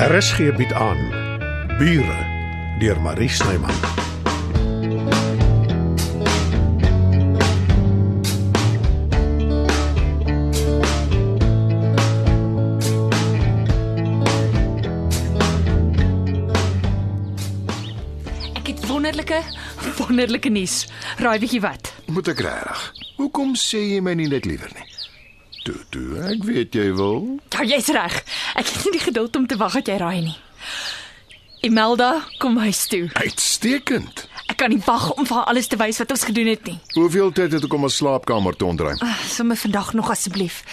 RSG bied aan Bure deur Marie Snyman. Ek het wonderlike wonderlike nuus. Raai bietjie wat? Moet ek regtig? Hoekom sê jy my nie net liewer nie? Toe, toe, ek weet jy wil. Ja, jy's reg. Ek het nie die geduld om te wag dat jy raai nie. Imelda, kom huis toe. Uitstekend. Ek kan nie wag om vir haar alles te wys wat ons gedoen het nie. Hoeveel tyd het ek om 'n slaapkamer te ontruim? Ah, Somme vandag nog asseblief.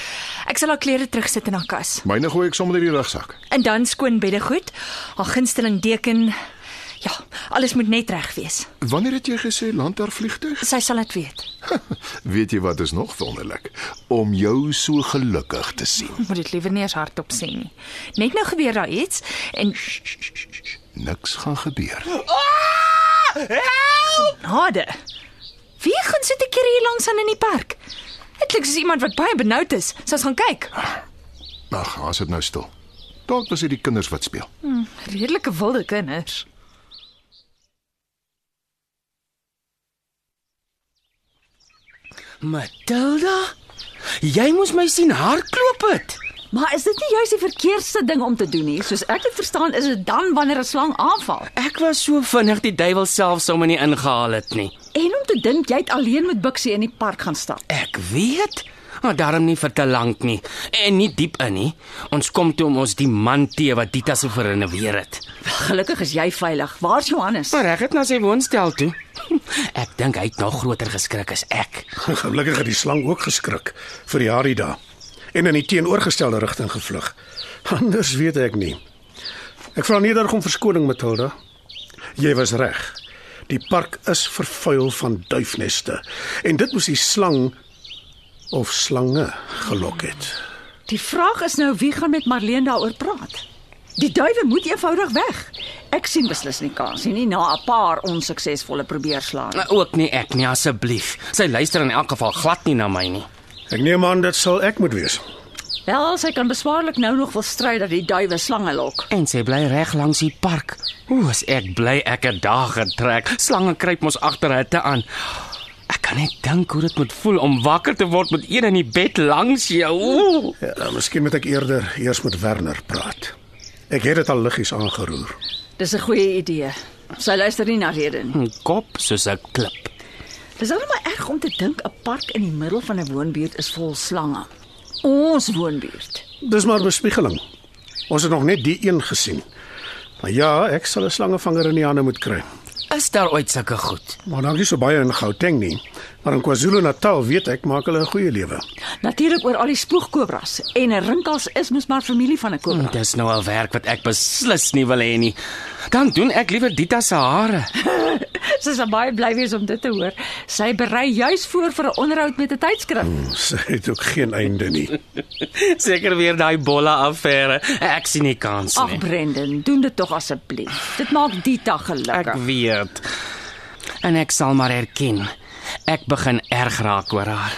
Ek sal haar klere terugsit in haar kas. Myne gooi ek sommer in die rugsak. En dan skoon beddegoed, haar gunsteling deken. Ja, alles moet net reg wees. Wanneer het jy gesê land haar vliegtyg? Sy sal dit weet. Weet jy wat is nog wonderlik? Om jou so gelukkig te sien. Moet dit liewer nie eens hardop sê nie. Net nou gebeur daar iets en Niks gaan gebeur. nade. Wie gaan sit keer hier langs aan in die park? Dit klink soos iemand wat baie benoud is. Sous gaan kyk. Ag, as dit nou stil. Dalk was dit die kinders wat speel. Redelike wilde kinders. Matilda? Jy moes my sien hardloop het. Maar is dit nie juist die verkeerdste ding om te doen nie? Soos ek het verstaan, is dit dan wanneer 'n slang aanval. Ek was so vinnig die duiwel self sommer nie ingehaal het nie. En om te dink jy het alleen met Bixie in die park gaan stap. Ek weet. Maar daarom nie vir te lank nie en nie diep in nie. Ons kom toe om ons die man te wat Dita so verrenoveer het. Gelukkig is jy veilig. Waar's Johannes? Maar reg het na sy woonstel toe. Ek dink hy het nog groter geskrik as ek. Gelukkig het die slang ook geskrik vir die Harida en in die teenoorgestelde rigting gevlug. Anders weet ek nie. Ek vra nederig om verskoning Matilda. Jy was reg. Die park is vervuil van duifneste en dit moes die slang of slange gelok het. Die vraag is nou wie gaan met Marlene daaroor praat? Die duwe moet eenvoudig weg. Ek sien beslis nie kans nie, nie na 'n paar onsuksesvolle probeerslae. nie. Ook nie ek nie asseblief. Sy luister in elk geval glad nie na my nie. Ek neem aan dit sal ek moet wees. Wel, sy kan beswaarlik nou nog wil stry dat die duwe slange lok. En sy bly reg langs die park. Ooh, as ek bly ek het daag getrek. Slange kruip mos agter hitte aan. Kan net dink hoe dit moet voel om wakker te word met een in die bed langs jou. Ooh. Ja, miskien moet ek eerder eers met Werner praat. Ek het dit al liggies aangeroer. Dis 'n goeie idee. Sy luister nie na rede nie. 'n Kop soos 'n klip. Dis al maar erg om te dink 'n park in die middel van 'n woonbuurt is vol slange. Ons woonbuurt. Dis maar bespiegeling. Ons het nog net die een gesien. Maar ja, ek sal 'n slangevanger in die hande moet kry. Is daar ooit sulke goed? Maar dan nie so baie in Gauteng nie. Maar in KwaZulu-Natal weet ek maak hulle 'n goeie lewe. Natuurlik oor al die spoegkobras en 'n rinkels is mos maar familie van 'n kobra. Dis nou 'n werk wat ek beslis nie wil hê nie. Dan doen ek liewer Dita se hare. Sy sal baie bly wees om dit te hoor. Sy berei juis voor vir 'n onderhoud met 'n tydskrif. Sy het ook geen einde nie. Seker weer daai bolle affære. Ek sien nie kans Ag nie. Brendan, doen dit tog asseblief. Dit maak Dita Ek gelukkig. weet. En ek sal maar erken. Ek begin erg raak oor haar.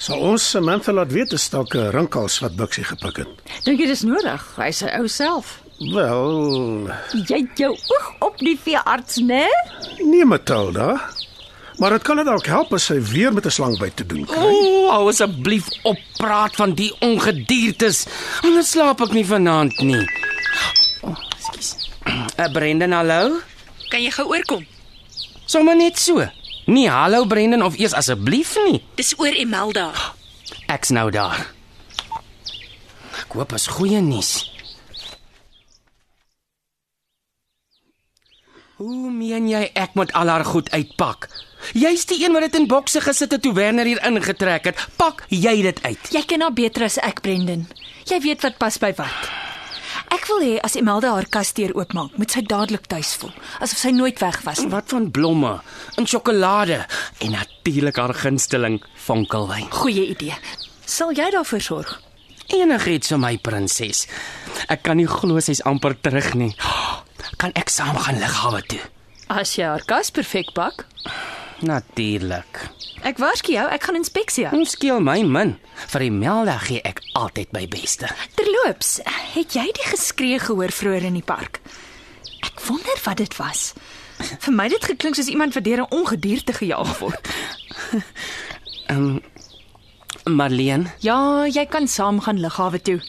Sal ons Samantha laat weet dis dalk 'n rinkels wat Bixie gepik het. Dink jy dis nodig? Hy sy ou self. Wel, Jy het jou oog op die veearts, né? nee Matilda. Maar dit kan dit dalk help as sy weer met 'n slang by te doen kry. O, hou asseblief op praat van die ongediertes. Anders slaap ek nie vanaand nie. O, oh, ekskuus. Uh, Brendan, hallo? Kan jy gou oorkom? Sommige net so. Nee, hallo Brendan of eers asseblief nie. Dis oor Imelda. Ek's nou daar. Ek hoop as goeie nuus. Hoe meen jy ek moet al haar goed uitpak? Jy's die een wat dit in bokse gesit het toe Werner hier ingetrek het. Pak jy dit uit. Jy ken haar beter as ek, Brendan. Jy weet wat pas by wat. Ek wil hê as Imelda haar kasdeur oopmaak, moet sy dadelik tuis voel, asof sy nooit weg was nie. Wat van blomme en sjokolade en natuurlik haar gunsteling vonkelwyn. Goeie idee. Sal jy daarvoor sorg? Enigiets vir my prinses. Ek kan nie glo sy's amper terug nie. Kan ek saam gaan lughawe toe? As jy haar kas perfek pak, Natuurlik. Ek waarsku jou, ek gaan inspeksie hou. Hom skeel my min. Vir Imelda gee ek altyd my beste. Terloops, het jy die geskree gehoor vroeër in die park? Ek wonder wat dit was. Vir my het dit geklink soos iemand wat deur 'n ongedierte gejaag word. Marlene, Ja, jy kan saam gaan lughawe toe.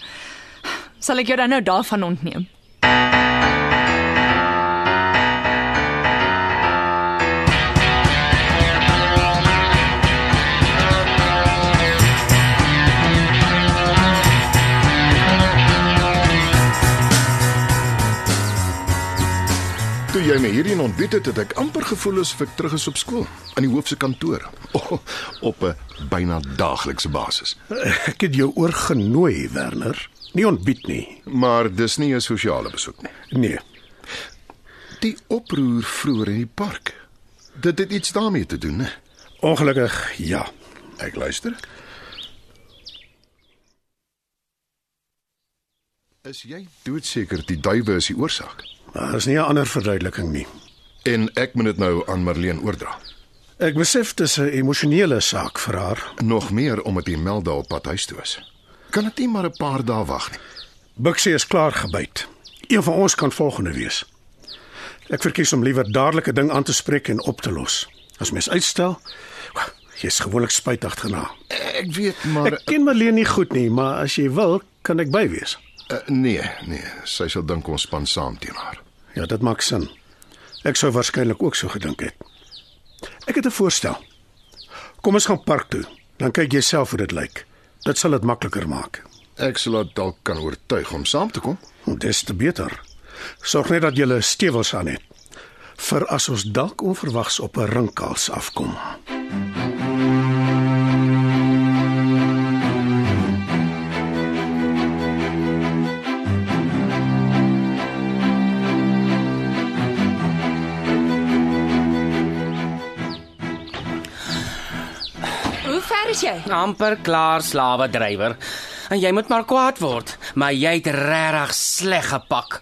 Sal ek jou dan nou daarvan ontneem? Jy my hierheen ontbied het, het ek amper gevoel asof ek terug is op skool, aan die hoof se kantoor, oh, op 'n byna daaglikse basis. Ek het jou oorgenooi, Werner. Nie ontbied nie. Maar dis nie 'n sosiale besoek nie. Nee. Die oproer vroeër in die park. Dit het iets daarmee te doen, né? Ongelukkig ja. Ek luister. Is jy doodseker die duiwe is die oorsaak? Daar is nie 'n ander verduideliking nie. En ek moet dit nou aan Marlene oordra. Ek besef dis 'n emosionele saak vir haar. Nog meer omdat die Melda op pad huis toe is. Kan dit nie maar 'n paar dae wag nie? Bixie is klaar gebyt. Een van ons kan volgende wees. Ek verkies om liewer dadelik 'n ding aan te spreek en op te los. As mens uitstel, jy's gewoonlik spytig daarna. Ek weet maar Ek ken Marlene nie goed nie, maar as jy wil, kan ek bywees. Uh, nee, nee, sy sal dink ons span saam teen haar. Ja, dit maak sin. Ek sou waarskynlik ook so gedink het. Ek het 'n voorstel. Kom ons gaan park toe. Dan kyk jy self hoe dit lyk. Dit sal dit makliker maak. Ek sal haar dalk kan oortuig om saam te kom. Dis te beter. Sorg net dat jy stewels aan het. Vir as ons dalk onverwags op 'n rinkels afkom. Amper klaar slawe drywer. En jy moet maar kwaad word, maar jy het regtig sleg gepak.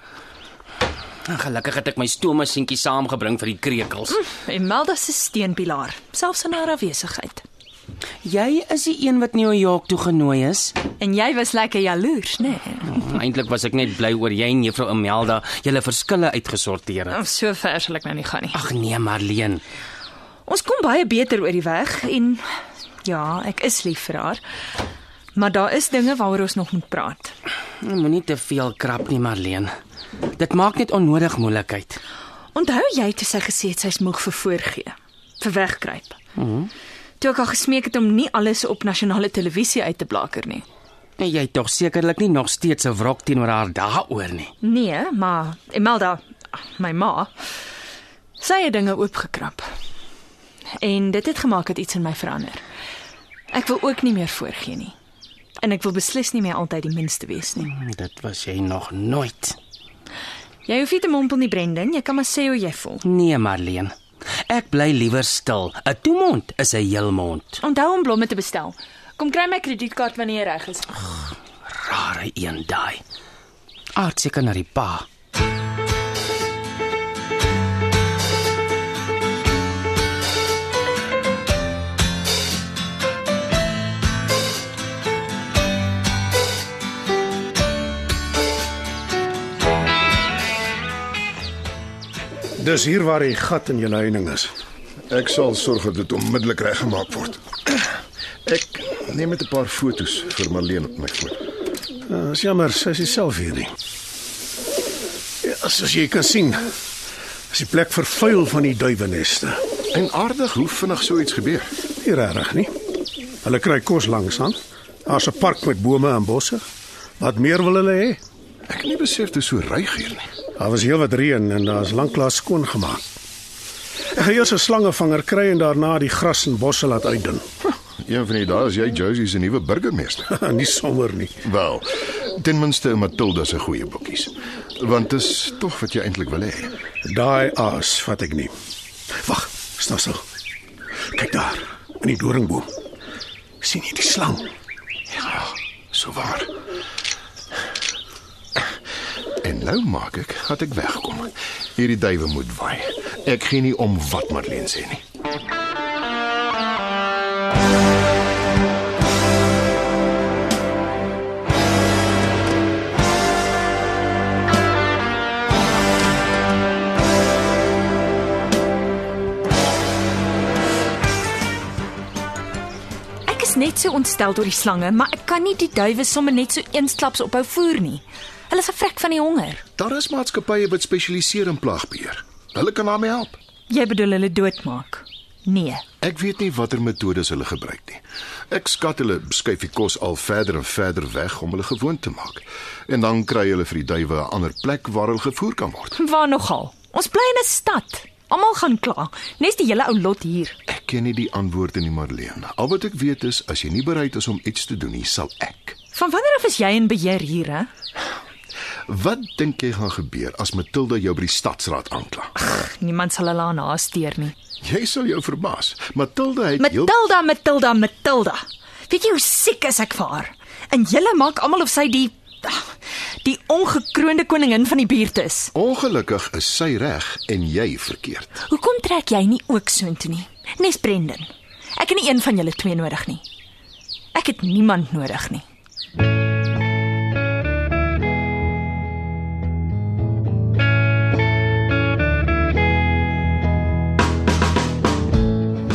Gelukkig het ek my stoommasjienkie saamgebring vir die krekels. Imelda se steunpilaar, selfs in haar afwesigheid. Jy is die een wat New York toe genooi is. En jy was lekker jaloers, né? Nee? Eintlik was ek net bly oor jy en juffrou Imelda julle verskille uitgesorteer het. Oh, so ver sal ek nou nie gaan nie. Ag nee, Marleen. Ons kom baie beter oor die weg en ja, ek is lief vir haar. Maar daar is dinge waaroor ons nog moet praat. Moenie te veel krap nie, Marleen. Dit maak net onnodig moeilikheid. Onthou jy toe sy gesê het sy's moeg vir voorgee, vir wegkruip. Mhm. Toe ek haar gesmeek het om nie alles op nasionale televisie uit te blaker nie. En jy het tog sekerlik nie nog steeds 'n wrok teenoor haar daaroor nie. Nee, maar Imelda, my ma, sy het dinge oopgekrap. En dit het gemaak dat iets in my verander. Ek wil ook nie meer voorgee nie. En ek wil beslis nie meer altyd die minste wees nie. Dit was jy nog nooit. Jy hoef nie te mompel nie, Brendan. Jy kan maar sê hoe jy voel. Nee, Marleen. Ek bly liewer stil. 'n Toemond is 'n heelmond. Onthou om blomme te bestel. Kom kry my kredietkaart wanneer jy reg is. Rare een daai. Aard seker na die pa. Dis hier waar die gat in jou heining is. Ek sal sorg dat dit onmiddellik reggemaak word. Ek neem net 'n paar fotos vir Marlene op my foon. Uh, is jammer, sy is self hier nie. Ja, soos jy kan sien, is die plek vervuil van die duiweneste. En aardig hoe vinnig so iets gebeur. Nie regtig nie. Hulle kry kos langs aan. Daar's 'n park met bome en bosse. Wat meer wil hulle hê? Ek het nie besef dit is so ryg hier nie. Daar was heelwat reën en daar's lanklaas skoon gemaak. Ek gaan eers 'n slangevanger kry en daarna die gras en bosse laat uitdun. Een van die dae is jy Josie se nuwe burgemeester. nie sommer nie. Wel, ten minste Matilda se goeie boekies. Want dis tog wat jy eintlik wil hê. Daai aas vat ek nie. Wag, staan stil. Kyk daar, in die doringboom. sien jy die slang? Ja, so waar en lou maak ek dat ek wegkom. Hierdie duwe moet waai. Ek gee nie om wat Madeleine sê nie. Ek is net so ontstel deur die slange, maar ek kan nie die duwe sommer net so eensklaps ophou voer nie. Hulle is 'n vrek van die honger. Daar is maatskappye wat spesialiseer in plaagbeheer. Hulle kan daarmee help. Jy bedoel hulle doodmaak? Nee. Ek weet nie watter metodes hulle gebruik nie. Ek skat hulle skuif die kos al verder en verder weg om hulle gewoond te maak. En dan kry hulle vir die duwe 'n ander plek waar hulle gevoer kan word. Waar nogal? Ons bly in 'n stad. Almal gaan kla. Nes die hele ou lot hier. Ek ken nie die antwoorde nie, Marlene. Al wat ek weet is as jy nie bereid is om iets te doen nie, sal ek. Van wanneer af is jy in beheer hier, hè? Wat dink jy gaan gebeur as Matilda jou by die stadsraad aankla? Niemand sal hulle aan haar steur nie. Jy sal jou verbaas. Matilda het heel Matilda, Matilda, Matilda. Weet jy hoe siek is ek vir haar? En julle maak almal of sy die die ongekroonde koningin van die buurt is. ongelukkig is sy reg en jy verkeerd. Hoekom trek jy nie ook soontoe nie? Nes Brendan. Ek het nie een van julle twee nodig nie. Ek het niemand nodig nie.